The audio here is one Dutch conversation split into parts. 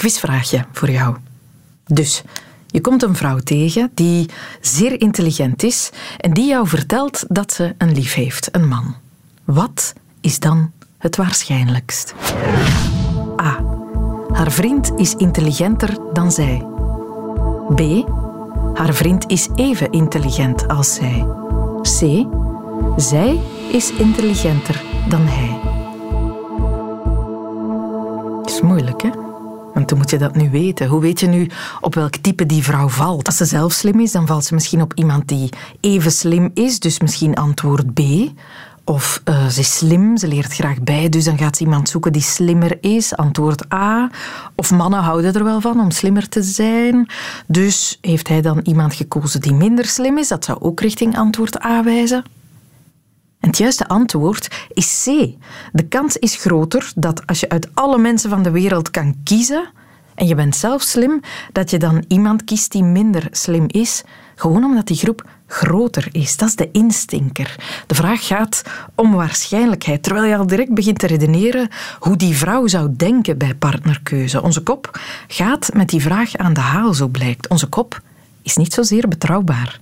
quizvraagje voor jou. Dus, je komt een vrouw tegen die zeer intelligent is en die jou vertelt dat ze een lief heeft, een man. Wat is dan het waarschijnlijkst? A. Haar vriend is intelligenter dan zij. B. Haar vriend is even intelligent als zij. C. Zij is intelligenter dan hij. Is moeilijk, hè? Want toen moet je dat nu weten. Hoe weet je nu op welk type die vrouw valt? Als ze zelf slim is, dan valt ze misschien op iemand die even slim is, dus misschien antwoord B. Of uh, ze is slim, ze leert graag bij, dus dan gaat ze iemand zoeken die slimmer is, antwoord A. Of mannen houden er wel van om slimmer te zijn. Dus heeft hij dan iemand gekozen die minder slim is? Dat zou ook richting antwoord A wijzen. Het juiste antwoord is C. De kans is groter dat als je uit alle mensen van de wereld kan kiezen en je bent zelf slim, dat je dan iemand kiest die minder slim is, gewoon omdat die groep groter is. Dat is de instinker. De vraag gaat om waarschijnlijkheid, terwijl je al direct begint te redeneren hoe die vrouw zou denken bij partnerkeuze. Onze kop gaat met die vraag aan de haal, zo blijkt. Onze kop is niet zozeer betrouwbaar.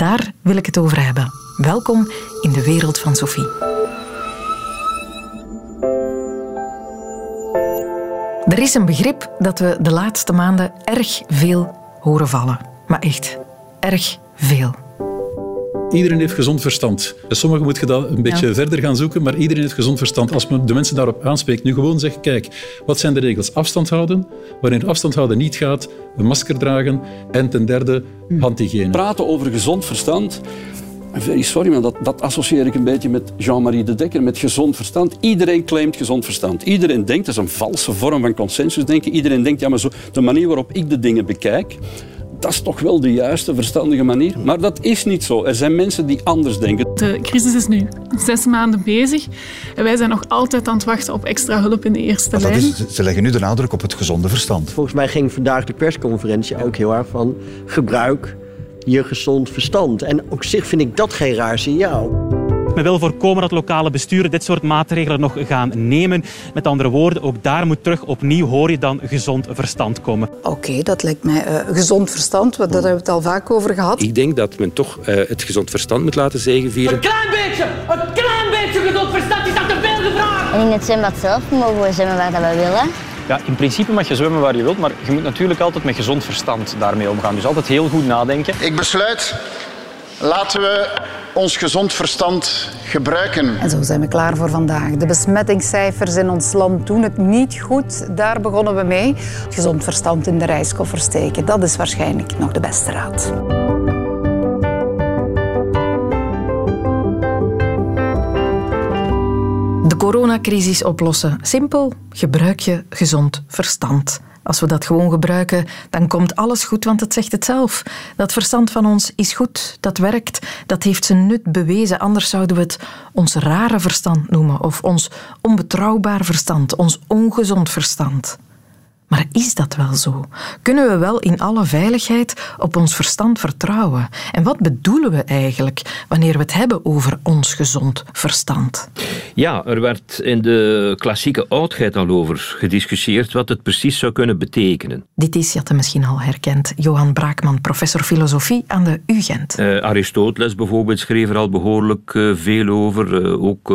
Daar wil ik het over hebben. Welkom in de wereld van Sophie. Er is een begrip dat we de laatste maanden erg veel horen vallen. Maar echt, erg veel. Iedereen heeft gezond verstand. Sommigen moet je dat een beetje verder gaan zoeken, maar iedereen heeft gezond verstand. Als men de mensen daarop aanspreekt, nu gewoon zeg, kijk, wat zijn de regels? Afstand houden. Wanneer afstand houden niet gaat, een masker dragen. En ten derde, handhygiëne. Praten over gezond verstand Sorry, maar dat, dat associeer ik een beetje met Jean-Marie de Dekker, met gezond verstand. Iedereen claimt gezond verstand. Iedereen denkt, dat is een valse vorm van consensus denken. Iedereen denkt, ja, maar zo, de manier waarop ik de dingen bekijk, dat is toch wel de juiste, verstandige manier. Maar dat is niet zo. Er zijn mensen die anders denken. De crisis is nu zes maanden bezig en wij zijn nog altijd aan het wachten op extra hulp in de eerste lijn. Is, ze leggen nu de nadruk op het gezonde verstand. Volgens mij ging vandaag de persconferentie ook heel erg van gebruik je gezond verstand. En op zich vind ik dat geen raar signaal. Men wil voorkomen dat lokale besturen dit soort maatregelen nog gaan nemen. Met andere woorden, ook daar moet terug opnieuw hoor je dan gezond verstand komen. Oké, dat lijkt mij uh, gezond verstand, want daar hebben we het al vaak over gehad. Ik denk dat men toch uh, het gezond verstand moet laten zegenvieren. Een klein beetje, een klein beetje gezond verstand is dat te veel gevraagd. En in het zwembad zelf mogen we zwemmen waar we willen. Ja, in principe mag je zwemmen waar je wilt, maar je moet natuurlijk altijd met gezond verstand daarmee omgaan. Dus altijd heel goed nadenken. Ik besluit, laten we ons gezond verstand gebruiken. En zo zijn we klaar voor vandaag. De besmettingscijfers in ons land doen het niet goed. Daar begonnen we mee. Gezond verstand in de reiskoffer steken, dat is waarschijnlijk nog de beste raad. De coronacrisis oplossen. Simpel, gebruik je gezond verstand. Als we dat gewoon gebruiken, dan komt alles goed, want het zegt het zelf. Dat verstand van ons is goed, dat werkt, dat heeft zijn nut bewezen. Anders zouden we het ons rare verstand noemen, of ons onbetrouwbaar verstand, ons ongezond verstand. Maar is dat wel zo? Kunnen we wel in alle veiligheid op ons verstand vertrouwen? En wat bedoelen we eigenlijk wanneer we het hebben over ons gezond verstand? Ja, er werd in de klassieke oudheid al over gediscussieerd wat het precies zou kunnen betekenen. Dit is, je had misschien al herkend, Johan Braakman, professor filosofie aan de UGent. Uh, Aristoteles bijvoorbeeld schreef er al behoorlijk uh, veel over, uh, ook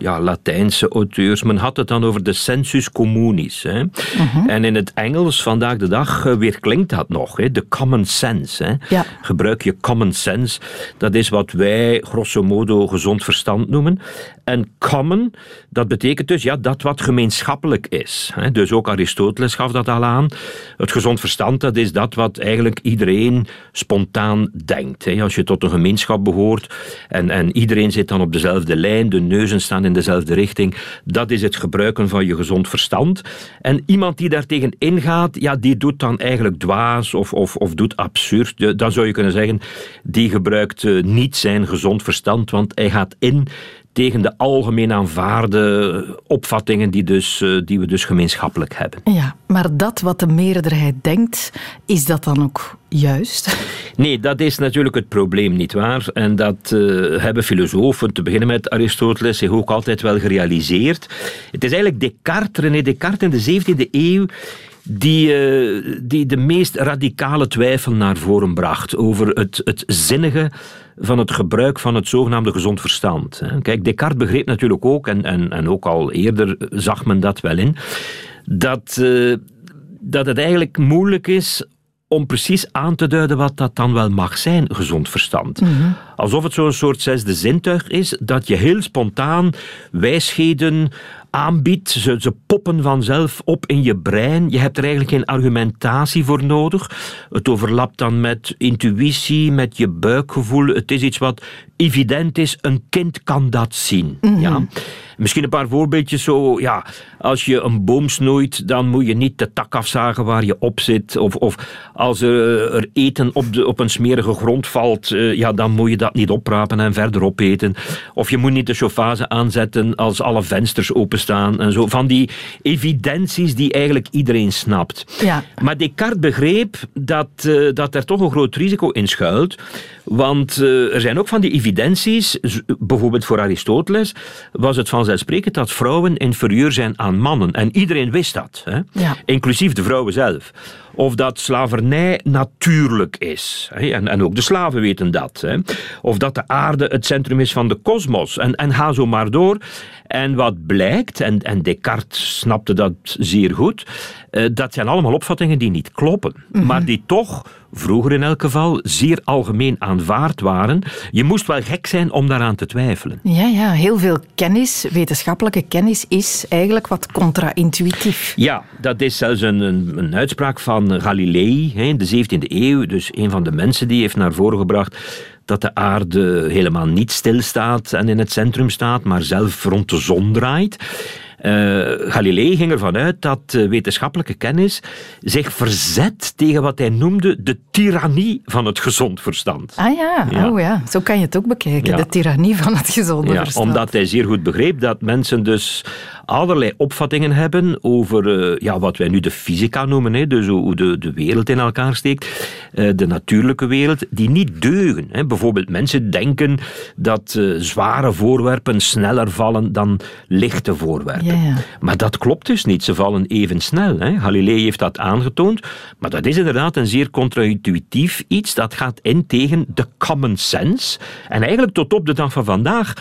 ja, Latijnse auteurs. Men had het dan over de sensus communis. Hè? -huh. En in het Engels vandaag de dag uh, weer klinkt dat nog. Hè? De common sense. Hè? Ja. Gebruik je common sense. Dat is wat wij grosso modo gezond verstand noemen. En common, dat betekent dus ja, dat wat gemeenschappelijk is. Dus ook Aristoteles gaf dat al aan. Het gezond verstand, dat is dat wat eigenlijk iedereen spontaan denkt. Als je tot een gemeenschap behoort en, en iedereen zit dan op dezelfde lijn, de neuzen staan in dezelfde richting, dat is het gebruiken van je gezond verstand. En iemand die daartegen ingaat, ja, die doet dan eigenlijk dwaas of, of, of doet absurd. Dan zou je kunnen zeggen, die gebruikt uh, niet zijn gezond verstand, want hij gaat in tegen de algemeen aanvaarde opvattingen die, dus, uh, die we dus gemeenschappelijk hebben. Ja, maar dat wat de meerderheid denkt, is dat dan ook juist? Nee, dat is natuurlijk het probleem, niet waar? En dat uh, hebben filosofen, te beginnen met Aristoteles, zich ook altijd wel gerealiseerd. Het is eigenlijk Descartes, René Descartes in de 17e eeuw die, eh, die de meest radicale twijfel naar voren bracht over het, het zinnige van het gebruik van het zogenaamde gezond verstand. Kijk, Descartes begreep natuurlijk ook, en, en, en ook al eerder zag men dat wel in, dat, eh, dat het eigenlijk moeilijk is om precies aan te duiden wat dat dan wel mag zijn, gezond verstand. Alsof het zo'n soort zesde zintuig is, dat je heel spontaan wijsheden aanbiedt. Ze, ze poppen vanzelf op in je brein. Je hebt er eigenlijk geen argumentatie voor nodig. Het overlapt dan met intuïtie, met je buikgevoel. Het is iets wat evident is. Een kind kan dat zien. ja? Misschien een paar voorbeeldjes zo. Ja, als je een boom snoeit, dan moet je niet de tak afzagen waar je op zit. Of, of als er, er eten op, de, op een smerige grond valt, eh, ja, dan moet je dat niet oprapen en verder opeten. Of je moet niet de chauffage aanzetten als alle vensters openstaan en zo. Van die evidenties die eigenlijk iedereen snapt. Ja. Maar Descartes begreep dat, eh, dat er toch een groot risico in schuilt. Want eh, er zijn ook van die evidenties, bijvoorbeeld voor Aristoteles, was het vanzelfsprekend dat vrouwen inferieur zijn aan mannen. En iedereen wist dat, hè? Ja. inclusief de vrouwen zelf. Of dat slavernij natuurlijk is. En, en ook de slaven weten dat. Of dat de aarde het centrum is van de kosmos. En, en ga zo maar door. En wat blijkt, en, en Descartes snapte dat zeer goed, eh, dat zijn allemaal opvattingen die niet kloppen. Maar die toch, vroeger in elk geval, zeer algemeen aanvaard waren. Je moest wel gek zijn om daaraan te twijfelen. Ja, ja, heel veel kennis, wetenschappelijke kennis, is eigenlijk wat contra-intuïtief. Ja, dat is zelfs een, een, een uitspraak van Galilei hè, in de 17e eeuw. Dus een van de mensen die heeft naar voren gebracht dat de aarde helemaal niet stilstaat en in het centrum staat, maar zelf rond de zon draait. Eh, Galilei ging ervan uit dat eh, wetenschappelijke kennis zich verzet tegen wat hij noemde de tirannie van het gezond verstand. Ah ja, Ja. Oh, ja. zo kan je het ook bekijken. Ja. De tirannie van het gezonde Ja, verstand. omdat hij zeer goed begreep dat mensen dus allerlei opvattingen hebben over eh, ja, wat wij nu de fysica noemen, hè, dus hoe de, de wereld in elkaar steekt, de natuurlijke wereld, die niet deugen. Hè. Bijvoorbeeld mensen denken dat zware voorwerpen sneller vallen dan lichte voorwerpen. Maar dat klopt dus niet. Ze vallen even snel. Hè. Galilei heeft dat aangetoond. Maar dat is inderdaad een zeer contra-intuïtief iets. Dat gaat in tegen de common sense. En eigenlijk tot op de dag van vandaag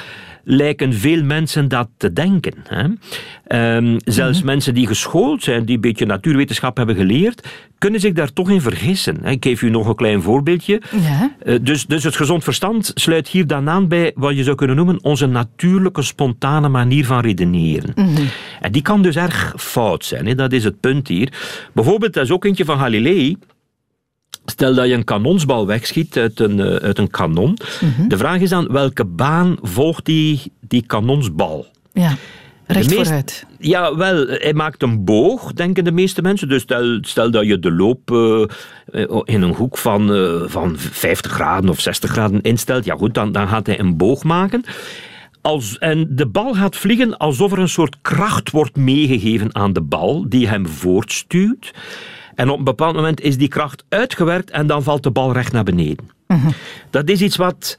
lijken veel mensen dat te denken. Hè. Ehm, zelfs mensen die geschoold zijn, die een beetje natuurwetenschap hebben geleerd, kunnen zich daar toch in vergissen. Ik geef u nog een klein voorbeeldje. Ja. Eh, dus, dus het gezond verstand sluit hier dan aan bij wat je zou kunnen noemen onze natuurlijke, spontane manier van redeneren. En die kan dus erg fout zijn, hè? dat is het punt hier. Bijvoorbeeld, dat is ook eentje van Galilei. Stel dat je een kanonsbal wegschiet uit een, eh, uit een kanon. De vraag is dan, welke baan volgt die, die kanonsbal? Ja, recht meest- vooruit. Ja, wel, hij maakt een boog, denken de meeste mensen. Dus stel, stel dat je de loop eh, eh, in een hoek van, van 50 graden of 60 graden instelt. Ja goed, dan, dan gaat hij een boog maken. Als, en de bal gaat vliegen alsof er een soort kracht wordt meegegeven aan de bal, die hem voortstuwt. En op een bepaald moment is die kracht uitgewerkt en dan valt de bal recht naar beneden. Dat is iets wat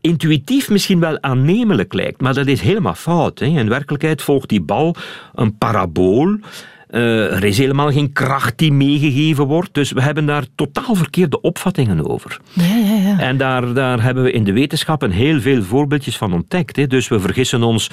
intuïtief misschien wel aannemelijk lijkt, maar dat is helemaal fout. Hè. In werkelijkheid volgt die bal een parabool. Eh, er is helemaal geen kracht die meegegeven wordt, dus we hebben daar totaal verkeerde opvattingen over. Ja, ja, ja. En daar, daar hebben we in de wetenschappen heel veel voorbeeldjes van ontdekt. Hè. Dus we vergissen ons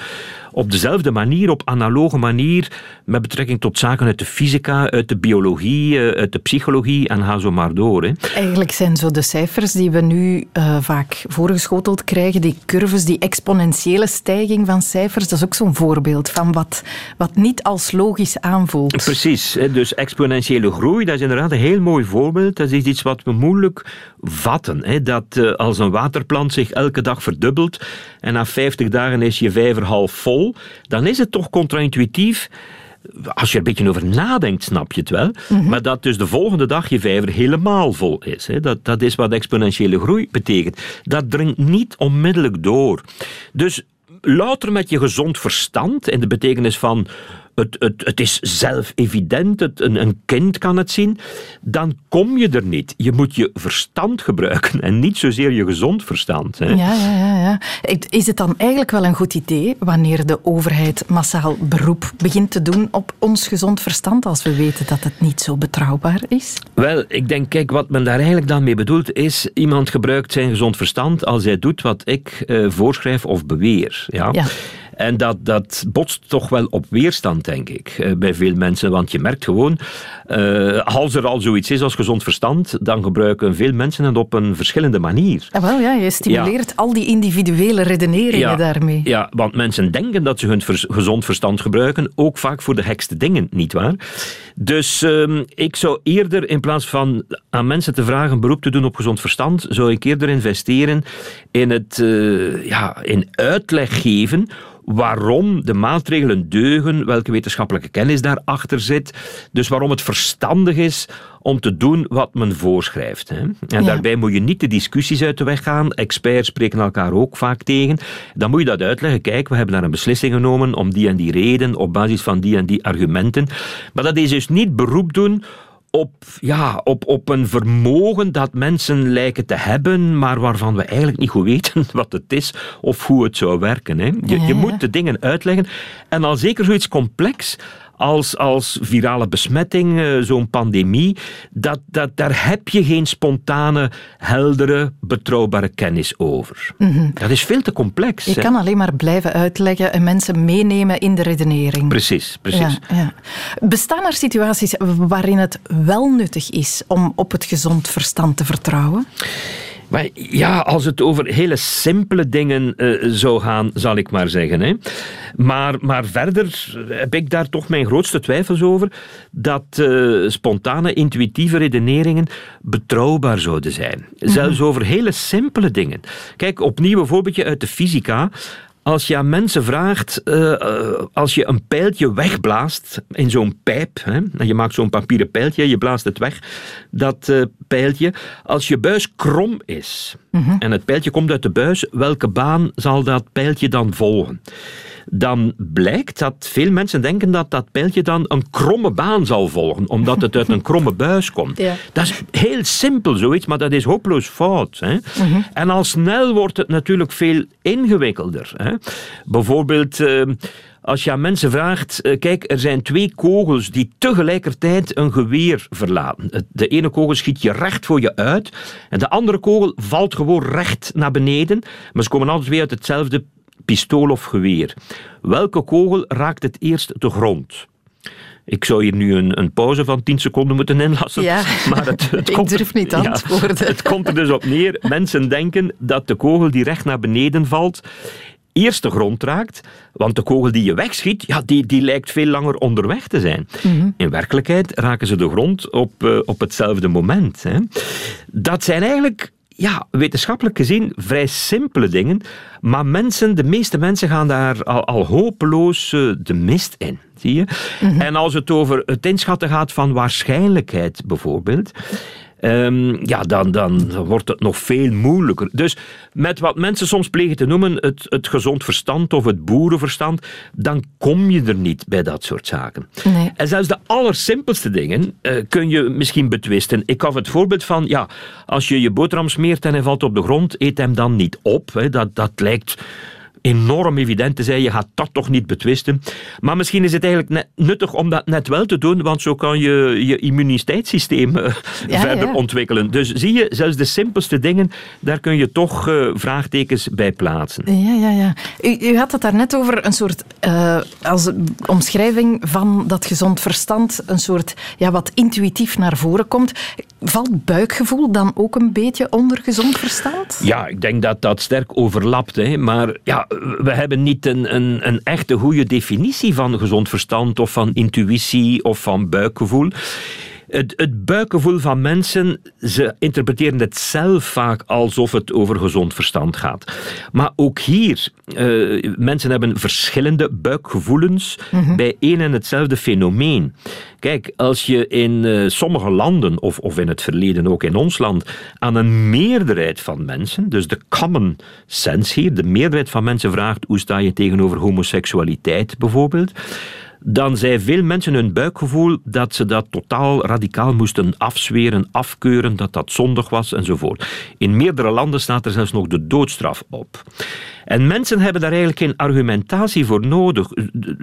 op dezelfde manier, op analoge manier, met betrekking tot zaken uit de fysica, uit de biologie, eh, uit de psychologie en ga zo maar door. Hè. Eigenlijk zijn zo de cijfers die we nu eh, vaak voorgeschoteld krijgen, die curves, die exponentiële stijging van cijfers, dat is ook zo'n voorbeeld van wat, wat niet als logisch aanvoelt. Precies, dus exponentiële groei, dat is inderdaad een heel mooi voorbeeld. Dat is iets wat we moeilijk vatten. Hè. Dat eh, als een waterplant zich elke dag verdubbelt en na 50 dagen is je vijver half vol, dan is het toch contra-intuïtief. Als je er een beetje over nadenkt, snap je het wel. Maar dat dus de volgende dag je vijver helemaal vol is. Hè. Dat, dat is wat exponentiële groei betekent. Dat dringt niet onmiddellijk door. Dus louter met je gezond verstand, in de betekenis van het, het, het is zelf evident, het, een, een kind kan het zien, dan kom je er niet. Je moet je verstand gebruiken en niet zozeer je gezond verstand. Hè. Ja, ja, ja, ja. Is het dan eigenlijk wel een goed idee wanneer de overheid massaal beroep begint te doen op ons gezond verstand als we weten dat het niet zo betrouwbaar is? Wel, ik denk, kijk, wat men daar eigenlijk dan mee bedoelt is, iemand gebruikt zijn gezond verstand als hij doet wat ik uh, voorschrijf of beweer. Ja? ja. En dat, dat botst toch wel op weerstand, denk ik, eh, bij veel mensen. Want je merkt gewoon, uh, als er al zoiets is als gezond verstand, dan gebruiken veel mensen het op een verschillende manier. Ja, wel, ja, je stimuleert al die individuele redeneringen daarmee. Ja, want mensen denken dat ze hun gezond verstand gebruiken, ook vaak voor de hekste dingen, nietwaar? Dus uh, ik zou eerder, in plaats van aan mensen te vragen beroep te doen op gezond verstand, zou ik eerder investeren in het uh, ja, in uitleg geven waarom de maatregelen deugen, welke wetenschappelijke kennis daarachter zit, dus waarom het verstandig is om te doen wat men voorschrijft. Hè. En daarbij moet je niet de discussies uit de weg gaan. Experts spreken elkaar ook vaak tegen. Dan moet je dat uitleggen. Kijk, we hebben daar een beslissing genomen om die en die reden, op basis van die en die argumenten. Maar dat is dus niet beroep doen op, ja, op, op een vermogen dat mensen lijken te hebben, maar waarvan we eigenlijk niet goed weten wat het is of hoe het zou werken. Hè. Je, je moet de dingen uitleggen. En al zeker zoiets complex als, als virale besmetting, eh, zo'n pandemie, dat, dat, daar heb je geen spontane, heldere, betrouwbare kennis over. Mhm. Dat is veel te complex. Je kan alleen maar blijven uitleggen en mensen meenemen in de redenering. Precies, precies. Ja, ja. Bestaan er situaties waarin het wel nuttig is om op het gezond verstand te vertrouwen? Maar ja, als het over hele simpele dingen uh, zou gaan, zal ik maar zeggen. Hè. Maar, maar verder heb ik daar toch mijn grootste twijfels over dat uh, spontane, intuïtieve redeneringen betrouwbaar zouden zijn. Zelfs mhm. over hele simpele dingen. Kijk, opnieuw een voorbeeldje uit de fysica. Als je aan mensen vraagt, uh, als je een pijltje wegblaast in zo'n pijp, hè, en je maakt zo'n papieren pijltje, je blaast het weg, dat uh, pijltje, als je buis krom is mm-hmm. en het pijltje komt uit de buis, welke baan zal dat pijltje dan volgen? Dan blijkt dat veel mensen denken dat dat pijltje dan een kromme baan zal volgen, omdat het uit een kromme buis komt. Ja. Dat is heel simpel zoiets, maar dat is hopeloos fout. Hè? Mhm. En al snel wordt het natuurlijk veel ingewikkelder. Hè? Bijvoorbeeld. Uh, als je aan mensen vraagt, uh, kijk, er zijn twee kogels die tegelijkertijd een geweer verlaten. De ene kogel schiet je recht voor je uit en de andere kogel valt gewoon recht naar beneden, maar ze komen altijd weer uit hetzelfde pistool of geweer. Welke kogel raakt het eerst de grond? Ik zou hier nu een, een pauze van 10 seconden moeten inlassen. Ja, maar het, het ik komt, durf niet antwoorden. Ja, het komt er dus op neer. Mensen denken dat de kogel die recht naar beneden valt, eerst de grond raakt, want de kogel die je wegschiet, ja, die, die lijkt veel langer onderweg te zijn. Mhm. In werkelijkheid raken ze de grond op, uh, op hetzelfde moment. Hè. Dat zijn eigenlijk ja, wetenschappelijk gezien vrij simpele dingen, maar mensen, de meeste mensen gaan daar al, al hopeloos uh, de mist in. Zie je? Mhm. En als het over het inschatten gaat van waarschijnlijkheid bijvoorbeeld, Um, ja, dan, dan wordt het nog veel moeilijker. Dus met wat mensen soms plegen te noemen het, het gezond verstand of het boerenverstand, dan kom je er niet bij dat soort zaken. Nee. En zelfs de allersimpelste dingen uh, kun je misschien betwisten. Ik gaf het voorbeeld van, ja, als je je boterham smeert en hij valt op de grond, eet hem dan niet op. Hè. Dat, dat lijkt enorm evident te zijn. Je gaat dat toch niet betwisten. Maar misschien is het eigenlijk net nuttig om dat net wel te doen, want zo kan je je immuniteitssysteem Ja, verder ja. ontwikkelen. Dus zie je, zelfs de simpelste dingen, daar kun je toch uh, vraagtekens bij plaatsen. Ja, ja, ja. U, u had het daarnet over een soort, uh, als omschrijving van dat gezond verstand, een soort, ja, wat intuïtief naar voren komt. Valt buikgevoel dan ook een beetje onder gezond verstand? Ja, ik denk dat dat sterk overlapt. Hè. Maar ja, we hebben niet een, een, een echte goede definitie van gezond verstand of van intuïtie of van buikgevoel. Het, het, buikgevoel van mensen, ze interpreteren het zelf vaak alsof het over gezond verstand gaat. Maar ook hier, uh, mensen hebben verschillende buikgevoelens Mhm. bij één en hetzelfde fenomeen. Kijk, als je in uh, sommige landen, of, of in het verleden ook in ons land, aan een meerderheid van mensen, dus de common sense hier, de meerderheid van mensen vraagt hoe sta je tegenover homoseksualiteit bijvoorbeeld, dan zei veel mensen hun buikgevoel dat ze dat totaal radicaal moesten afzweren, afkeuren, dat dat zondig was enzovoort. In meerdere landen staat er zelfs nog de doodstraf op. En mensen hebben daar eigenlijk geen argumentatie voor nodig.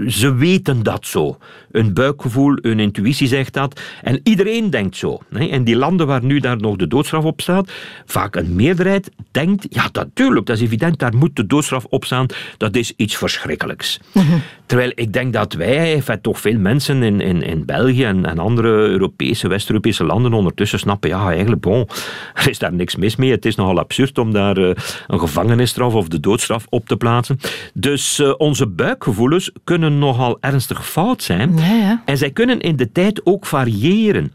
Ze weten dat zo. Hun buikgevoel, hun intuïtie zegt dat. En iedereen denkt zo. En die landen waar nu daar nog de doodstraf op staat, vaak een meerderheid denkt, ja, natuurlijk, dat is evident, daar moet de doodstraf op staan. Dat is iets verschrikkelijks. Terwijl ik denk dat wij, toch veel mensen in, in, in België en, en andere Europese, West-Europese landen ondertussen snappen, ja, eigenlijk, bon, er is daar niks mis mee. Het is nogal absurd om daar uh, een gevangenisstraf of de doodstraf op te plaatsen. Dus uh, onze buikgevoelens kunnen nogal ernstig fout zijn. Ja, ja. En zij kunnen in de tijd ook variëren.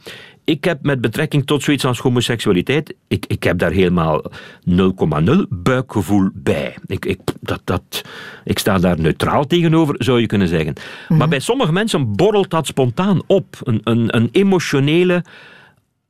Ik heb met betrekking tot zoiets als homoseksualiteit, ik, ik heb daar helemaal 0,0 buikgevoel bij. Ik, ik, dat, dat, ik sta daar neutraal tegenover, zou je kunnen zeggen. Maar bij sommige mensen borrelt dat spontaan op. Een, een, een emotionele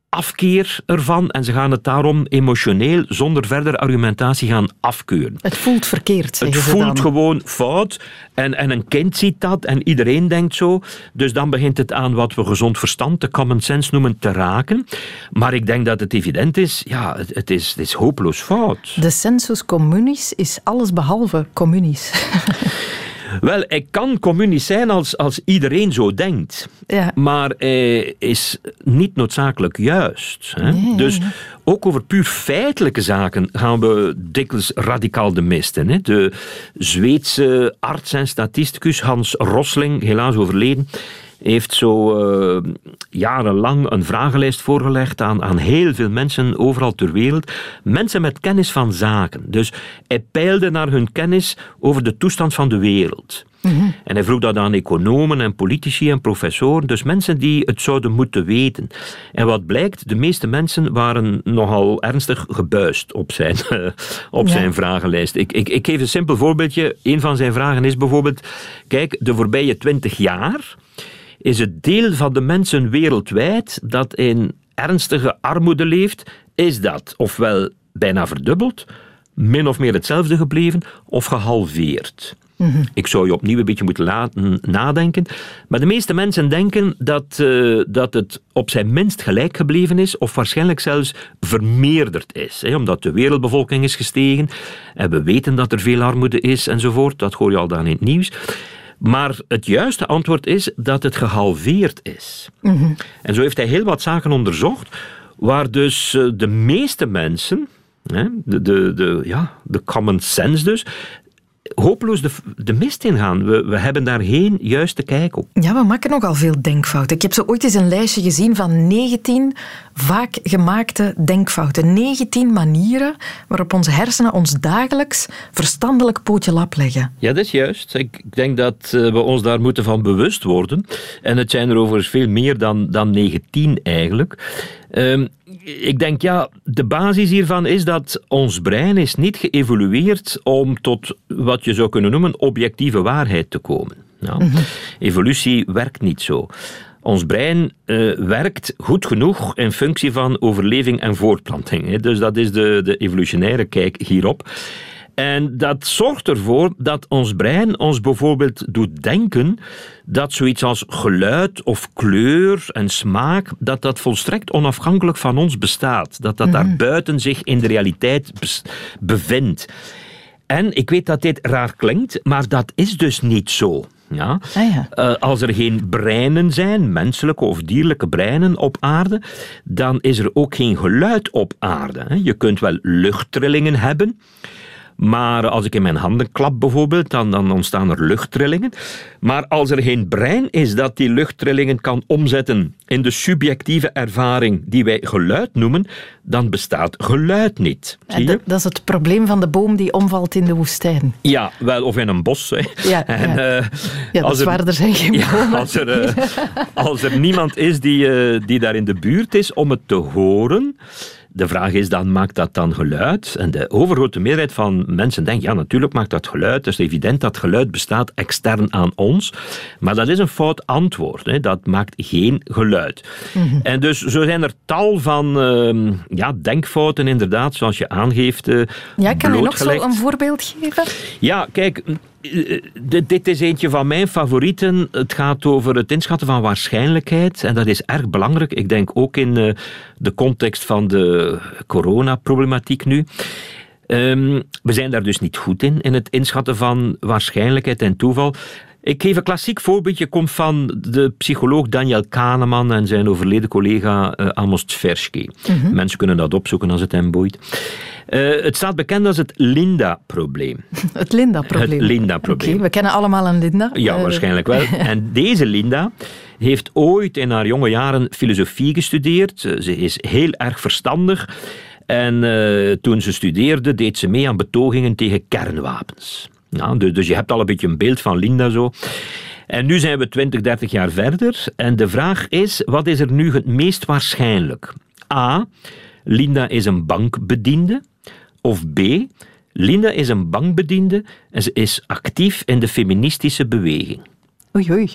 afkeer ervan en ze gaan het daarom emotioneel, zonder verdere argumentatie, gaan afkeuren. Het voelt verkeerd, Het voelt gewoon fout en, en een kind ziet dat en iedereen denkt zo. Dus dan begint het aan wat we gezond verstand, de common sense noemen, te raken. Maar ik denk dat het evident is, ja, het, het is, het is hopeloos fout. De sensus communis is alles behalve communis. Wel, hij kan communisch zijn als, als iedereen zo denkt. Ja. Maar hij is niet noodzakelijk juist. Hè? Nee, dus ook over puur feitelijke zaken gaan we dikwijls radicaal de mist in. Hè? De Zweedse arts en statisticus Hans Rosling, helaas overleden, heeft zo eh, jarenlang een vragenlijst voorgelegd aan, aan heel veel mensen overal ter wereld. Mensen met kennis van zaken. Dus hij peilde naar hun kennis over de toestand van de wereld. En hij vroeg dat aan economen en politici en professoren, dus mensen die het zouden moeten weten. En wat blijkt, de meeste mensen waren nogal ernstig gebuist op zijn, op Ja. zijn vragenlijst. Ik, ik, ik geef een simpel voorbeeldje. Een van zijn vragen is bijvoorbeeld, kijk, de voorbije twintig jaar is het deel van de mensen wereldwijd dat in ernstige armoede leeft, is dat ofwel bijna verdubbeld, min of meer hetzelfde gebleven, of gehalveerd. Ik zou je opnieuw een beetje moeten laten nadenken. Maar de meeste mensen denken dat, eh, dat het op zijn minst gelijk gebleven is, of waarschijnlijk zelfs vermeerderd is. Hè, omdat de wereldbevolking is gestegen en we weten dat er veel armoede is enzovoort. Dat hoor je al dan in het nieuws. Maar het juiste antwoord is dat het gehalveerd is. En zo heeft hij heel wat zaken onderzocht, waar dus eh, de meeste mensen, de, de, de, ja, de common sense dus, hopeloos de, de mist in gaan. We, we hebben daar geen juiste kijk op. Ja, we maken nogal veel denkfouten. Ik heb zo ooit eens een lijstje gezien van 19 vaak gemaakte denkfouten. 19 manieren waarop onze hersenen ons dagelijks verstandelijk pootje lap leggen. Ja, dat is juist. Ik ik denk dat eh, we ons daar moeten van bewust worden. En het zijn er overigens veel meer dan, dan 19 eigenlijk. Ehm, ik denk, ja, de basis hiervan is dat ons brein is niet geëvolueerd om tot wat je zou kunnen noemen objectieve waarheid te komen. Ja. Evolutie werkt niet zo. Ons brein eh, werkt goed genoeg in functie van overleving en voortplanting. Hè. Dus dat is de, de evolutionaire kijk hierop. En dat zorgt ervoor dat ons brein ons bijvoorbeeld doet denken dat zoiets als geluid of kleur en smaak, dat dat volstrekt onafhankelijk van ons bestaat. Dat dat daar buiten zich in de realiteit bevindt. En ik weet dat dit raar klinkt, maar dat is dus niet zo. Ja? Eh, als er geen breinen zijn, menselijke of dierlijke breinen op aarde, dan is er ook geen geluid op aarde. Je kunt wel luchttrillingen hebben, maar als ik in mijn handen klap bijvoorbeeld, dan, dan ontstaan er luchttrillingen. Maar als er geen brein is dat die luchttrillingen kan omzetten in de subjectieve ervaring die wij geluid noemen, dan bestaat geluid niet. Zie je? Dat, dat is het probleem van de boom die omvalt in de woestijn. Ja, wel, of in een bos. Hè. Ja, en, ja. Ja, dat als is er- waar, er zijn geen Ja, bomen. als, er, als er niemand is die, eh, die daar in de buurt is om het te horen, de vraag is dan, maakt dat dan geluid? En de overgrote meerderheid van mensen denkt, ja, natuurlijk maakt dat geluid. Het is evident dat geluid bestaat extern aan ons. Maar dat is een fout antwoord. Hè. Dat maakt geen geluid. En dus zo zijn er tal van ehm, ja, denkfouten, inderdaad, zoals je aangeeft. eh, Ja, kan je nog zo een voorbeeld geven? Ja, kijk, dit, dit is eentje van mijn favorieten. Het gaat over het inschatten van waarschijnlijkheid. En dat is erg belangrijk. Ik denk ook in eh, de context van de coronaproblematiek nu. Ehm, we zijn daar dus niet goed in, in het inschatten van waarschijnlijkheid en toeval. Ik geef een klassiek voorbeeldje, komt van de psycholoog Daniel Kahneman en zijn overleden collega uh, Amos Tversky. Mhm. Mensen kunnen dat opzoeken als het hen boeit. Uh, het staat bekend als het Linda-probleem. Het Linda-probleem. Het Linda-probleem. Oké, we kennen allemaal een Linda. Ja, Eh, waarschijnlijk wel. En deze Linda heeft ooit in haar jonge jaren filosofie gestudeerd. Eh, Ze is heel erg verstandig. En eh, toen ze studeerde, deed ze mee aan betogingen tegen kernwapens. Dus, dus je hebt al een beetje een beeld van Linda zo. En nu zijn we 20, 30 jaar verder. En de vraag is, wat is er nu het meest waarschijnlijk? A. Linda is een bankbediende. Of B. Linda is een bankbediende en ze is actief in de feministische beweging. Oei, oei.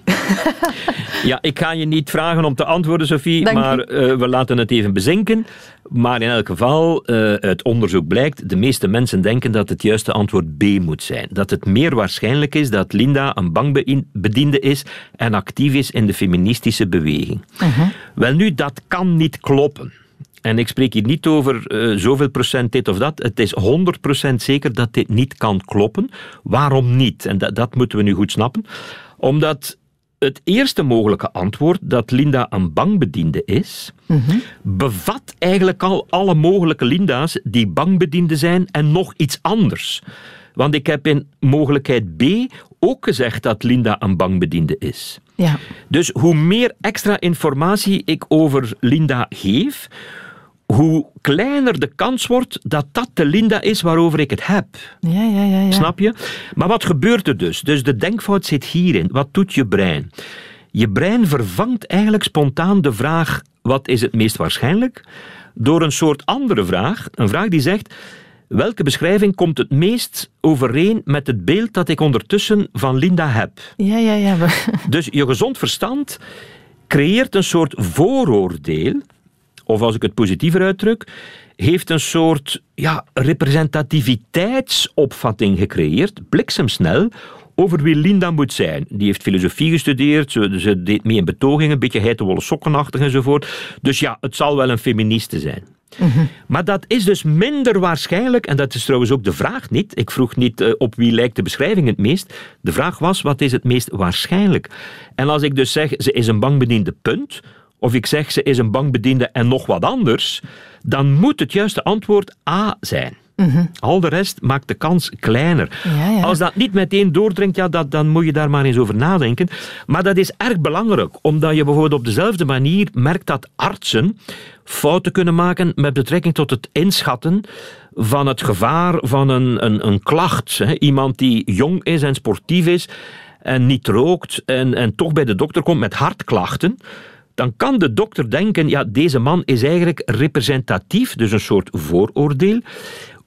Ja, ik ga je niet vragen om te antwoorden, Sophie, Dank maar eh, we laten het even bezinken. Maar in elk geval, eh, uit onderzoek blijkt, de meeste mensen denken dat het juiste antwoord B moet zijn. Dat het meer waarschijnlijk is dat Linda een bankbediende is en actief is in de feministische beweging. Wel nu, dat kan niet kloppen. En ik spreek hier niet over eh, zoveel procent dit of dat. Het is 100% zeker dat dit niet kan kloppen. Waarom niet? En dat, dat moeten we nu goed snappen. Omdat het eerste mogelijke antwoord, dat Linda een bankbediende is, bevat eigenlijk al alle mogelijke Linda's die bankbediende zijn en nog iets anders. Want ik heb in mogelijkheid B ook gezegd dat Linda een bankbediende is. Ja. Dus hoe meer extra informatie ik over Linda geef, hoe kleiner de kans wordt dat dat de Linda is waarover ik het heb. Ja, ja, ja. ja. Snap je? Maar wat gebeurt er dus? Dus de denkfout zit hierin. Wat doet je brein? Je brein vervangt eigenlijk spontaan de vraag: wat is het meest waarschijnlijk? door een soort andere vraag. Een vraag die zegt: welke beschrijving komt het meest overeen met het beeld dat ik ondertussen van Linda heb? Ja, ja, ja. Dus je gezond verstand creëert een soort vooroordeel, of als ik het positiever uitdruk, heeft een soort ja, representativiteitsopvatting gecreëerd, bliksemsnel, over wie Linda moet zijn. Die heeft filosofie gestudeerd, ze, ze deed mee in betogingen, een beetje heitenwolle sokkenachtig enzovoort. Dus ja, het zal wel een feministe zijn. Maar dat is dus minder waarschijnlijk, en dat is trouwens ook de vraag niet. Ik vroeg niet eh, op wie lijkt de beschrijving het meest. De vraag was, wat is het meest waarschijnlijk? En als ik dus zeg, ze is een bankbediende, punt. Of ik zeg, ze is een bankbediende en nog wat anders. Dan moet het juiste antwoord A zijn. Al de rest maakt de kans kleiner. Ja, ja. Als dat niet meteen doordringt, ja, dat, dan moet je daar maar eens over nadenken. Maar dat is erg belangrijk, omdat je bijvoorbeeld op dezelfde manier merkt dat artsen fouten kunnen maken met betrekking tot het inschatten van het gevaar van een, een, een klacht. Hè. Iemand die jong is en sportief is en niet rookt en, en toch bij de dokter komt met hartklachten dan kan de dokter denken, ja, deze man is eigenlijk representatief, dus een soort vooroordeel,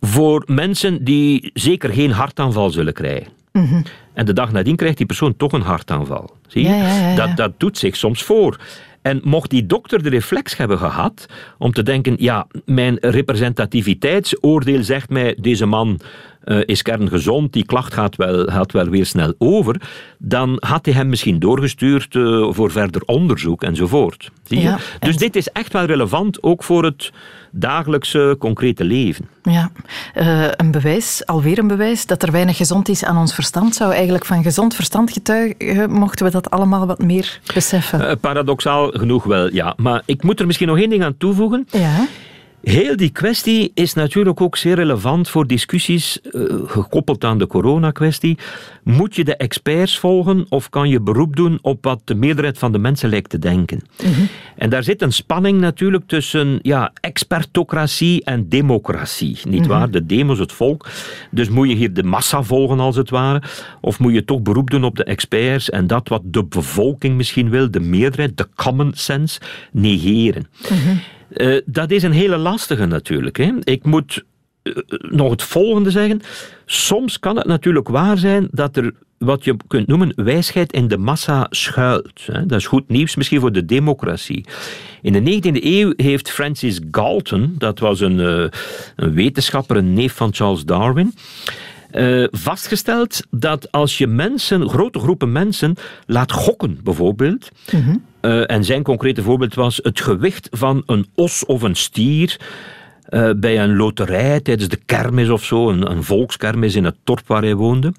voor mensen die zeker geen hartaanval zullen krijgen. En de dag nadien krijgt die persoon toch een hartaanval. Zie je? Ja, ja, ja, ja. Dat, dat doet zich soms voor. En mocht die dokter de reflex hebben gehad om te denken, ja, mijn representativiteitsoordeel zegt mij, deze man eh, is kerngezond, die klacht gaat wel, gaat wel weer snel over, dan had hij hem misschien doorgestuurd eh, voor verder onderzoek enzovoort. Zie je? Ja, Dus dit is echt wel relevant, ook voor het dagelijkse, concrete leven. Ja, Eh, een bewijs, alweer een bewijs, dat er weinig gezond is aan ons verstand. Zou eigenlijk van gezond verstand getuigen, mochten we dat allemaal wat meer beseffen. Paradoxaal genoeg wel, ja. Maar ik moet er misschien nog één ding aan toevoegen. ja. Heel die kwestie is natuurlijk ook zeer relevant voor discussies eh, gekoppeld aan de coronakwestie. Moet je de experts volgen of kan je beroep doen op wat de meerderheid van de mensen lijkt te denken? En daar zit een spanning natuurlijk tussen ja, expertocratie en democratie. Niet waar? De demos, het volk. Dus moet je hier de massa volgen als het ware? Of moet je toch beroep doen op de experts en dat wat de bevolking misschien wil, de meerderheid, de common sense, negeren? Eh, dat is een hele lastige natuurlijk. Hè. Ik moet eh, nog het volgende zeggen. Soms kan het natuurlijk waar zijn dat er wat je kunt noemen wijsheid in de massa schuilt. Dat is goed nieuws misschien voor de democratie. In de 19e eeuw heeft Francis Galton, dat was een, eh, een wetenschapper, een neef van Charles Darwin, eh, vastgesteld dat als je mensen, grote groepen mensen, laat gokken bijvoorbeeld. Eh, en zijn concrete voorbeeld was het gewicht van een os of een stier. eh, bij een loterij tijdens de kermis of zo, een, een volkskermis in het dorp waar hij woonde.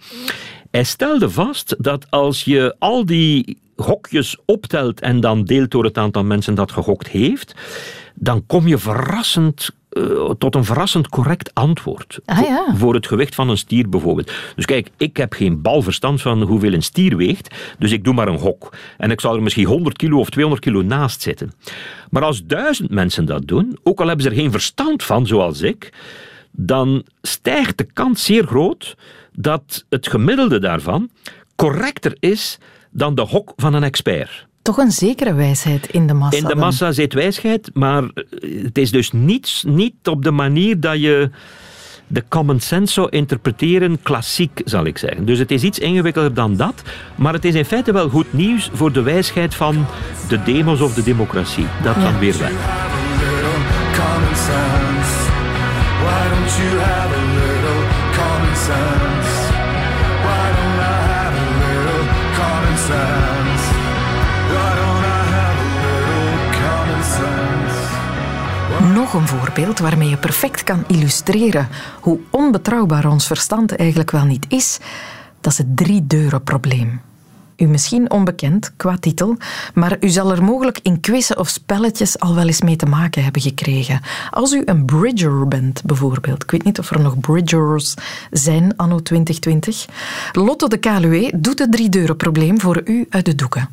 Hij stelde vast dat als je al die gokjes optelt en dan deelt door het aantal mensen dat gegokt heeft, dan kom je verrassend eh, tot een verrassend correct antwoord. Ah, ja. Voor het gewicht van een stier bijvoorbeeld. Dus kijk, ik heb geen balverstand van hoeveel een stier weegt, dus ik doe maar een gok. En ik zal er misschien 100 kilo of 200 kilo naast zitten. Maar als duizend mensen dat doen, ook al hebben ze er geen verstand van, zoals ik, dan stijgt de kans zeer groot dat het gemiddelde daarvan correcter is dan de gok van een expert. Toch een zekere wijsheid in de massa. In de dan. massa zit wijsheid, maar eh, het is dus niet, niet op de manier dat je de common sense zou interpreteren, klassiek zal ik zeggen. Dus het is iets ingewikkelder dan dat, maar het is in feite wel goed nieuws voor de wijsheid van de demos of de democratie. Dat dan weer wel. common sense. Why don't you have a little common sense? Een voorbeeld waarmee je perfect kan illustreren hoe onbetrouwbaar ons verstand eigenlijk wel niet is. Dat is het drie-deuren-probleem. U misschien onbekend qua titel, maar u zal er mogelijk in quizzen of spelletjes al wel eens mee te maken hebben gekregen. Als u een bridger bent, bijvoorbeeld. Ik weet niet of er nog bridgers zijn anno 2020. Lotto de Kaluwe doet het drie-deuren-probleem voor u uit de doeken.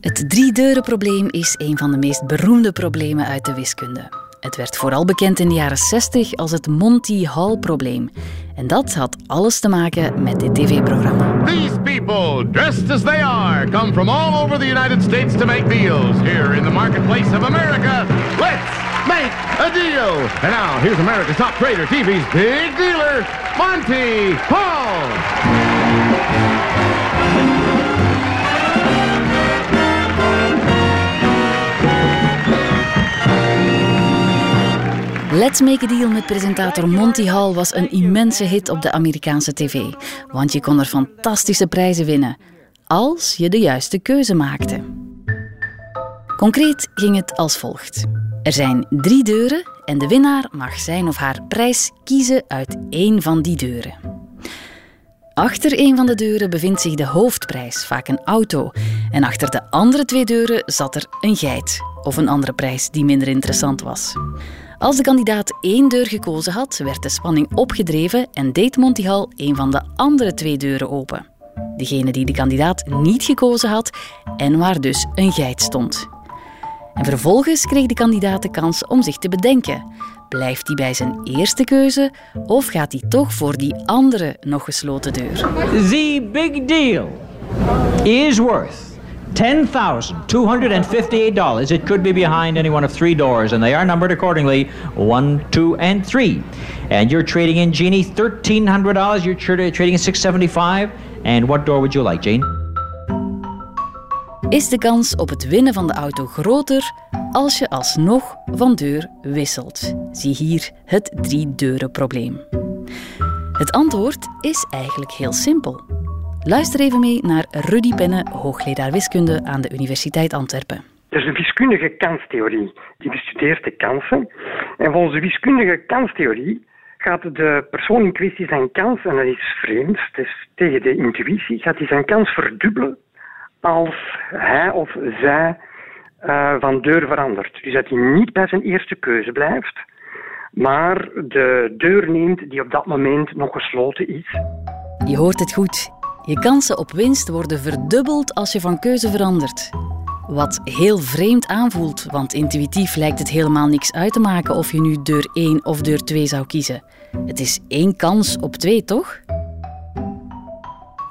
Het drie-deuren-probleem is een van de meest beroemde problemen uit de wiskunde. Het werd vooral bekend in de jaren 60 als het Monty Hall-probleem. En dat had alles te maken met dit tv-programma. These people, dressed as they are, come from all over the United States to make deals here in the marketplace of America. Let's make a deal. And now, here's America's top trader, TV's big dealer, Monty Hall. Let's Make a Deal met presentator Monty Hall was een immense hit op de Amerikaanse tv. Want je kon er fantastische prijzen winnen. Als je de juiste keuze maakte. Concreet ging het als volgt. Er zijn drie deuren en de winnaar mag zijn of haar prijs kiezen uit één van die deuren. Achter een van de deuren bevindt zich de hoofdprijs, vaak een auto. En achter de andere twee deuren zat er een geit of een andere prijs die minder interessant was. Als de kandidaat één deur gekozen had, werd de spanning opgedreven en deed Monty Hall een van de andere twee deuren open. Degene die de kandidaat niet gekozen had en waar dus een geit stond. En vervolgens kreeg de kandidaat de kans om zich te bedenken. Blijft hij bij zijn eerste keuze of gaat hij toch voor die andere nog gesloten deur? The big deal is worth $10,258. It could be behind any one of three doors, and they are numbered accordingly one, two, and three. And you're trading in, Jeannie, $1,300. You're tra- trading in 675 And what door would you like, Jane? Is de kans op het winnen van de auto groter als je alsnog van deur wisselt? Zie hier het drie-deuren-probleem. Het antwoord is eigenlijk heel simpel. Luister even mee naar Rudy Penne, hoogleraar wiskunde aan de Universiteit Antwerpen. Er is een wiskundige kanstheorie die bestudeert de kansen. En volgens de wiskundige kanstheorie gaat de persoon in kwestie zijn kans, en dat is vreemd, is tegen de intuïtie, gaat hij zijn kans verdubbelen als hij of zij uh, van deur verandert. Dus dat hij niet bij zijn eerste keuze blijft, maar de deur neemt die op dat moment nog gesloten is. Je hoort het goed. Je kansen op winst worden verdubbeld als je van keuze verandert. Wat heel vreemd aanvoelt, want intuïtief lijkt het helemaal niks uit te maken of je nu deur 1 of deur 2 zou kiezen. Het is één kans op twee, toch?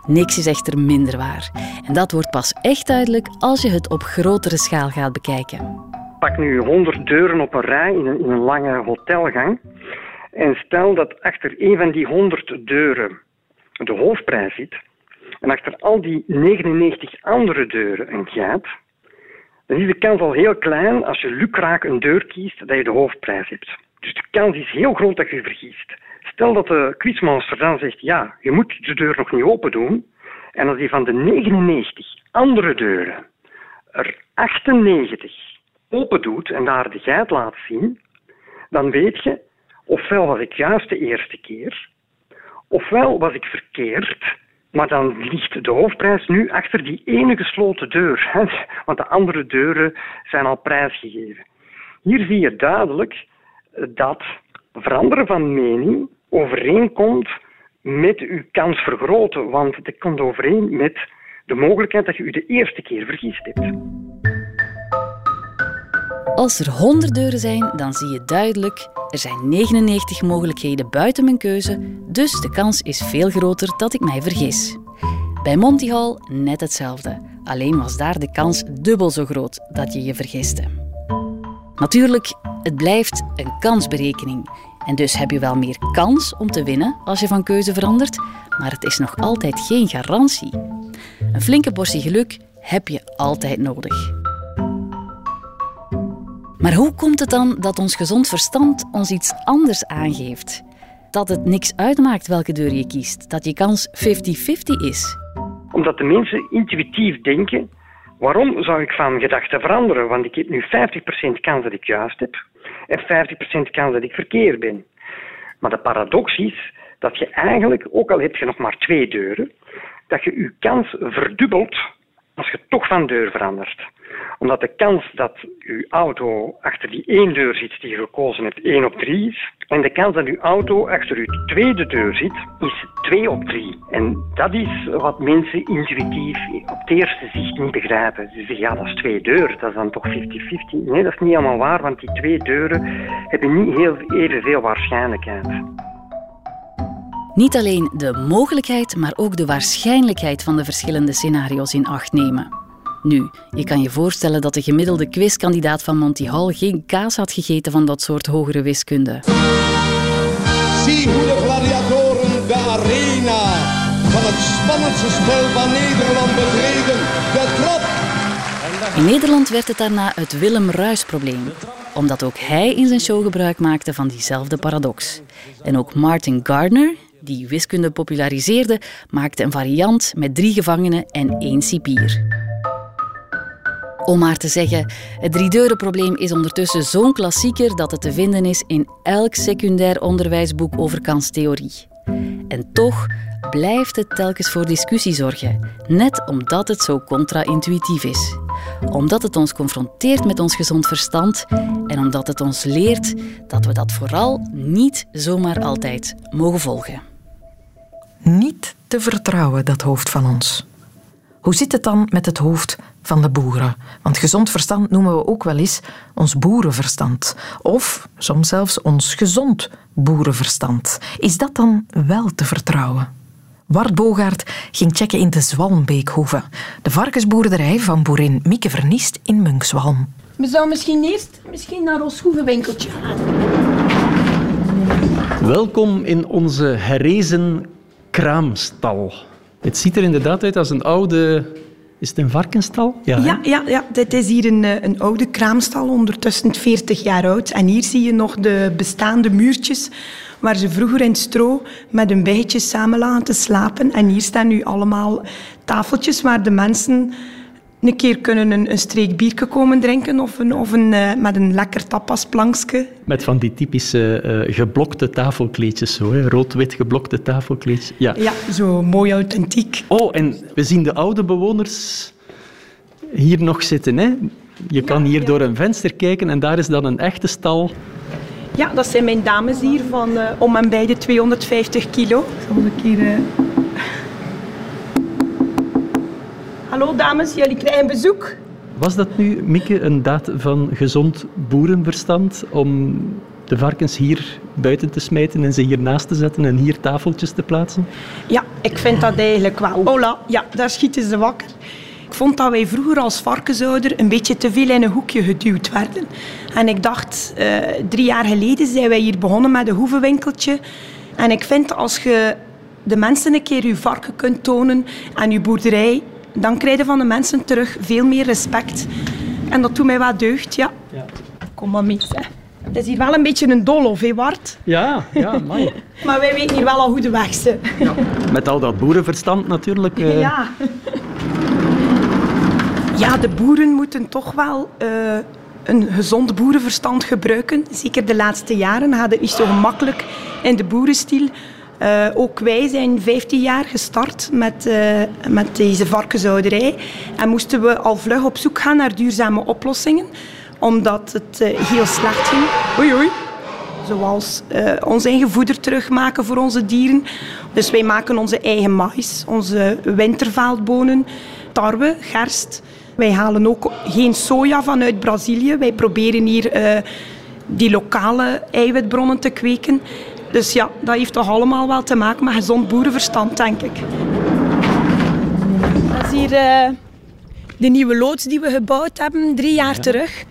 Niks is echter minder waar. En dat wordt pas echt duidelijk als je het op grotere schaal gaat bekijken. Pak nu 100 deuren op een rij in een, in een lange hotelgang. En stel dat achter een van die 100 deuren de hoofdprijs zit. En achter al die 99 andere deuren een gat. Dan is de kans al heel klein als je lukraak een deur kiest dat je de hoofdprijs hebt. Dus de kans is heel groot dat je je vergiest. Stel dat de quizmaster dan zegt, ja, je moet de deur nog niet open doen. En als hij van de 99 andere deuren er 98 open doet en daar de geit laat zien, dan weet je, ofwel was ik juist de eerste keer, ofwel was ik verkeerd, maar dan ligt de hoofdprijs nu achter die ene gesloten deur. Want de andere deuren zijn al prijsgegeven. Hier zie je duidelijk dat veranderen van mening overeenkomt met uw kans vergroten. Want het komt overeen met de mogelijkheid dat je u de eerste keer vergist hebt. Als er 100 deuren zijn, dan zie je duidelijk, er zijn 99 mogelijkheden buiten mijn keuze, dus de kans is veel groter dat ik mij vergis. Bij Monty Hall net hetzelfde, alleen was daar de kans dubbel zo groot dat je je vergiste. Natuurlijk, het blijft een kansberekening. En dus heb je wel meer kans om te winnen als je van keuze verandert, maar het is nog altijd geen garantie. Een flinke portie geluk heb je altijd nodig. Maar hoe komt het dan dat ons gezond verstand ons iets anders aangeeft? Dat het niks uitmaakt welke deur je kiest, dat je kans 50-50 is. Omdat de mensen intuïtief denken, waarom zou ik van gedachten veranderen? Want ik heb nu 50% kans dat ik juist heb en 50% kans dat ik verkeerd ben. Maar de paradox is dat je eigenlijk, ook al heb je nog maar twee deuren, dat je je kans verdubbelt als je toch van deur verandert. Omdat de kans dat je auto achter die één deur zit die je gekozen hebt, 1 op 3 is. En de kans dat je auto achter je tweede deur zit, is 2 op 3. En dat is wat mensen intuïtief op het eerste zicht niet begrijpen. Ze zeggen, ja, dat is twee deuren, dat is dan toch 50-50. Nee, dat is niet helemaal waar, want die twee deuren hebben niet heel evenveel waarschijnlijkheid. Niet alleen de mogelijkheid, maar ook de waarschijnlijkheid van de verschillende scenario's in acht nemen. Nu, je kan je voorstellen dat de gemiddelde quizkandidaat van Monty Hall geen kaas had gegeten van dat soort hogere wiskunde. Zie hoe de gladiatoren de arena van het spannendste spel van Nederland betreden. De trap. In Nederland werd het daarna het Willem Ruis-probleem, omdat ook hij in zijn show gebruik maakte van diezelfde paradox. En ook Martin Gardner, die wiskunde populariseerde, maakte een variant met drie gevangenen en één cipier. Om maar te zeggen, het driedeurenprobleem is ondertussen zo'n klassieker dat het te vinden is in elk secundair onderwijsboek over kanstheorie. En toch blijft het telkens voor discussie zorgen, net omdat het zo contra-intuïtief is. Omdat het ons confronteert met ons gezond verstand en omdat het ons leert dat we dat vooral niet zomaar altijd mogen volgen. Niet te vertrouwen, dat hoofd van ons. Hoe zit het dan met het hoofd van de boeren? Want gezond verstand noemen we ook wel eens ons boerenverstand. Of soms zelfs ons gezond boerenverstand. Is dat dan wel te vertrouwen? Wart Bogaert ging checken in de Zwalmbeekhoeve, de varkensboerderij van boerin Mieke Vernist in Munkswalm. We zouden misschien eerst misschien naar ons schoevenwinkeltje gaan. Welkom in onze herrezen kraamstal. Het ziet er inderdaad uit als een oude... Is het een varkenstal? Ja, ja, ja, dit is hier een, eh, een oude kraamstal, ondertussen 40 jaar oud. En hier zie je nog de bestaande muurtjes waar ze vroeger in stro met hun bijtjes samen lagen te slapen. En hier staan nu allemaal tafeltjes waar de mensen een keer kunnen een, een streek biertje komen drinken of, een, of een, eh, met een lekker tapasplankje. Met van die typische eh, geblokte tafelkleedjes, zo, hè? rood-wit geblokte tafelkleedjes. Ja. Ja, zo mooi authentiek. Oh, en we zien de oude bewoners hier nog zitten. Hè? Je kan hier door een venster kijken en daar is dan een echte stal. Ja, dat zijn mijn dames hier van eh, om en bij de 250 kilo. Zal ik hier... Hallo dames, jullie krijgen bezoek. Was dat nu, Mieke, een daad van gezond boerenverstand om de varkens hier buiten te smijten en ze hier naast te zetten en hier tafeltjes te plaatsen? Ja, ik vind dat eigenlijk wel. Hola, ja, daar schieten ze wakker. Ik vond dat wij vroeger als varkensouder een beetje te veel in een hoekje geduwd werden. En ik dacht, eh, drie jaar geleden zijn wij hier begonnen met een hoevenwinkeltje. En ik vind als je de mensen een keer je varken kunt tonen en je boerderij, dan krijg je van de mensen terug veel meer respect. En dat doet mij wat deugd, ja. Kom maar mee, zeg. Het is hier wel een beetje een doolhof, hè, Wart? Ja, ja, mooi. Maar wij weten hier wel al hoe de weg ze. Met al dat boerenverstand natuurlijk. eh, Ja. Ja, de boeren moeten toch wel eh, een gezond boerenverstand gebruiken. Zeker de laatste jaren gaat het niet zo gemakkelijk in de boerenstiel. Eh, ook wij zijn 15 jaar gestart met, eh, met deze varkenshouderij. En moesten we al vlug op zoek gaan naar duurzame oplossingen. Omdat het eh, heel slecht ging. Oei, oei. Zoals ons eigen voeder terugmaken voor onze dieren. Dus wij maken onze eigen mais, onze wintervaaldbonen, tarwe, gerst. Wij halen ook geen soja vanuit Brazilië. Wij proberen hier die lokale eiwitbronnen te kweken. Dus ja, dat heeft toch allemaal wel te maken met gezond boerenverstand, denk ik. Dat is hier eh, de nieuwe loods die we gebouwd hebben, drie jaar terug.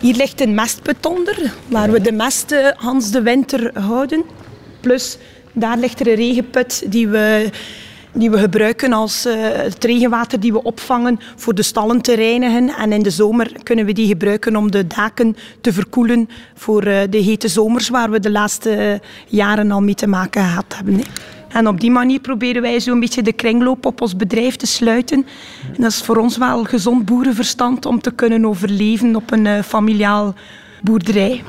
Hier ligt een mestput onder, waar we de mest eh, Hans de winter houden. Plus, daar ligt er een regenput die we, die we gebruiken als eh, het regenwater die we opvangen voor de stallen te reinigen. En in de zomer kunnen we die gebruiken om de daken te verkoelen voor eh, de hete zomers waar we de laatste eh, jaren al mee te maken gehad hebben. En op die manier proberen wij zo'n beetje de kringloop op ons bedrijf te sluiten. En dat is voor ons wel gezond boerenverstand om te kunnen overleven op een familiaal boerderij.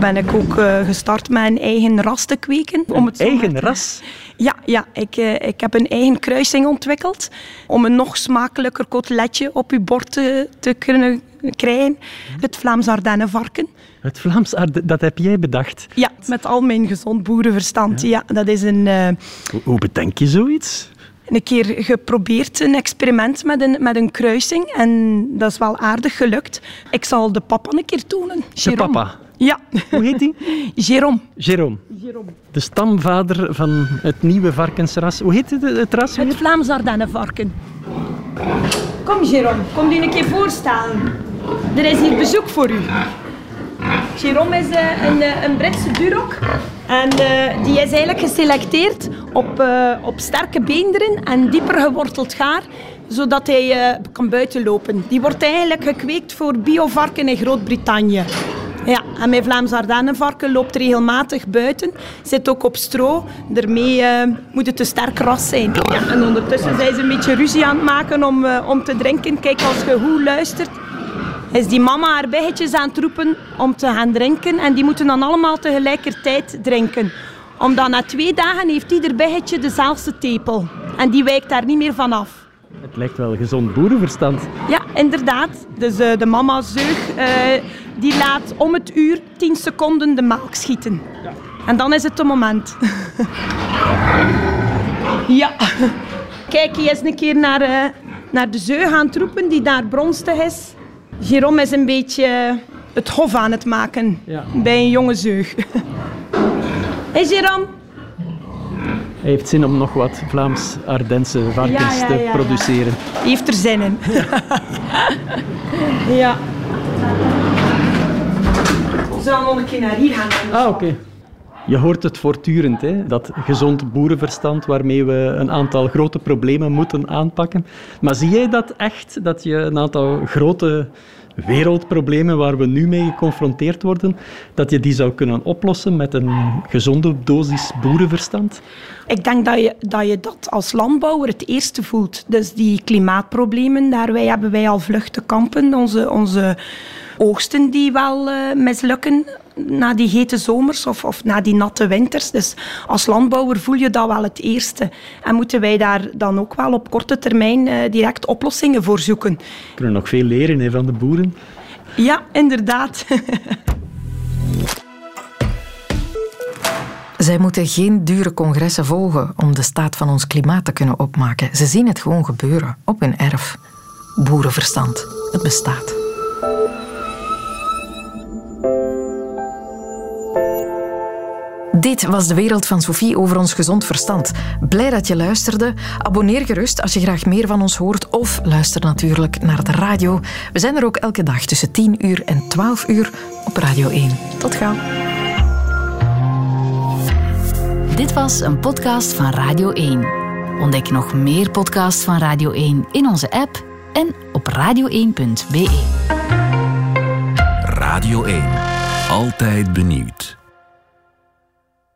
Ben ik ook eh, gestart met een eigen ras te kweken. Om het eigen te- ras? Ja, ja ik, eh, ik heb een eigen kruising ontwikkeld om een nog smakelijker koteletje op uw bord te, te kunnen krijgen. Het Vlaams Ardennenvarken. Het Vlaams, Arde- dat heb jij bedacht. Ja, met al mijn gezond boerenverstand. Ja, dat is een, eh, Hoe, hoe bedenk je zoiets? Een keer geprobeerd, een experiment met een, met een kruising. En dat is wel aardig gelukt. Ik zal de papa een keer tonen. De Jérôme. papa. Ja. Hoe heet die? Jérôme. Jérôme. De stamvader van het nieuwe varkensras. Hoe heet het, het ras weer? Het Vlaams Ardennenvarken. Kom Jérôme, kom die een keer voorstellen. Er is hier bezoek voor u. Jérôme is eh, een, eh, een Britse durok. En eh, die is eigenlijk geselecteerd op, op sterke beenderen en dieper geworteld gaar zodat hij kan buitenlopen. Die wordt eigenlijk gekweekt voor biovarken in Groot-Brittannië. Ja, en mijn Vlaams Ardennenvarken loopt regelmatig buiten, zit ook op stro. Daarmee moet het een sterk ras zijn. En ondertussen zijn ze een beetje ruzie aan het maken om, om te drinken. Kijk, als je goed luistert, is die mama haar bijgetjes aan het roepen om te gaan drinken. En die moeten dan allemaal tegelijkertijd drinken. Omdat na twee dagen heeft ieder biggetje dezelfde tepel. En die wijkt daar niet meer van af. Het lijkt wel gezond boerenverstand. Ja, inderdaad. Dus eh, de mama zeug, eh, die laat om het uur 10 seconden de melk schieten. En dan is het het moment. ja. Kijk, is een keer naar, eh, naar de zeug aan het roepen die daar bronstig is. Jérôme is een beetje het hof aan het maken Ja. bij een jonge zeug. Hé hey, Jérôme, Hij heeft zin om nog wat Vlaams-Ardense varkens Ja, ja, te produceren. die heeft er zin in. ja. We zullen nog een keer naar hier gaan. Ah, oké. Je hoort het voortdurend, hè? dat gezond boerenverstand waarmee we een aantal grote problemen moeten aanpakken. Maar zie jij dat echt, dat je een aantal grote wereldproblemen waar we nu mee geconfronteerd worden, dat je die zou kunnen oplossen met een gezonde dosis boerenverstand? Ik denk dat je, dat je dat als landbouwer het eerste voelt. Dus die klimaatproblemen, daarbij hebben wij al vlug te kampen. Onze, onze oogsten die wel eh, mislukken na die hete zomers of, of na die natte winters. Dus als landbouwer voel je dat wel het eerste. En moeten wij daar dan ook wel op korte termijn eh, direct oplossingen voor zoeken. We kunnen nog veel leren hè, van de boeren. Ja, inderdaad. Zij moeten geen dure congressen volgen om de staat van ons klimaat te kunnen opmaken. Ze zien het gewoon gebeuren op hun erf. Boerenverstand. Het bestaat. Dit was de wereld van Sophie over ons gezond verstand. Blij dat je luisterde. Abonneer gerust als je graag meer van ons hoort. Of luister natuurlijk naar de radio. We zijn er ook elke dag tussen 10 uur en 12 uur op Radio 1. Tot gauw. Dit was een podcast van Radio 1. Ontdek nog meer podcasts van Radio 1 in onze app en op radio1.be. Radio 1. Altijd benieuwd.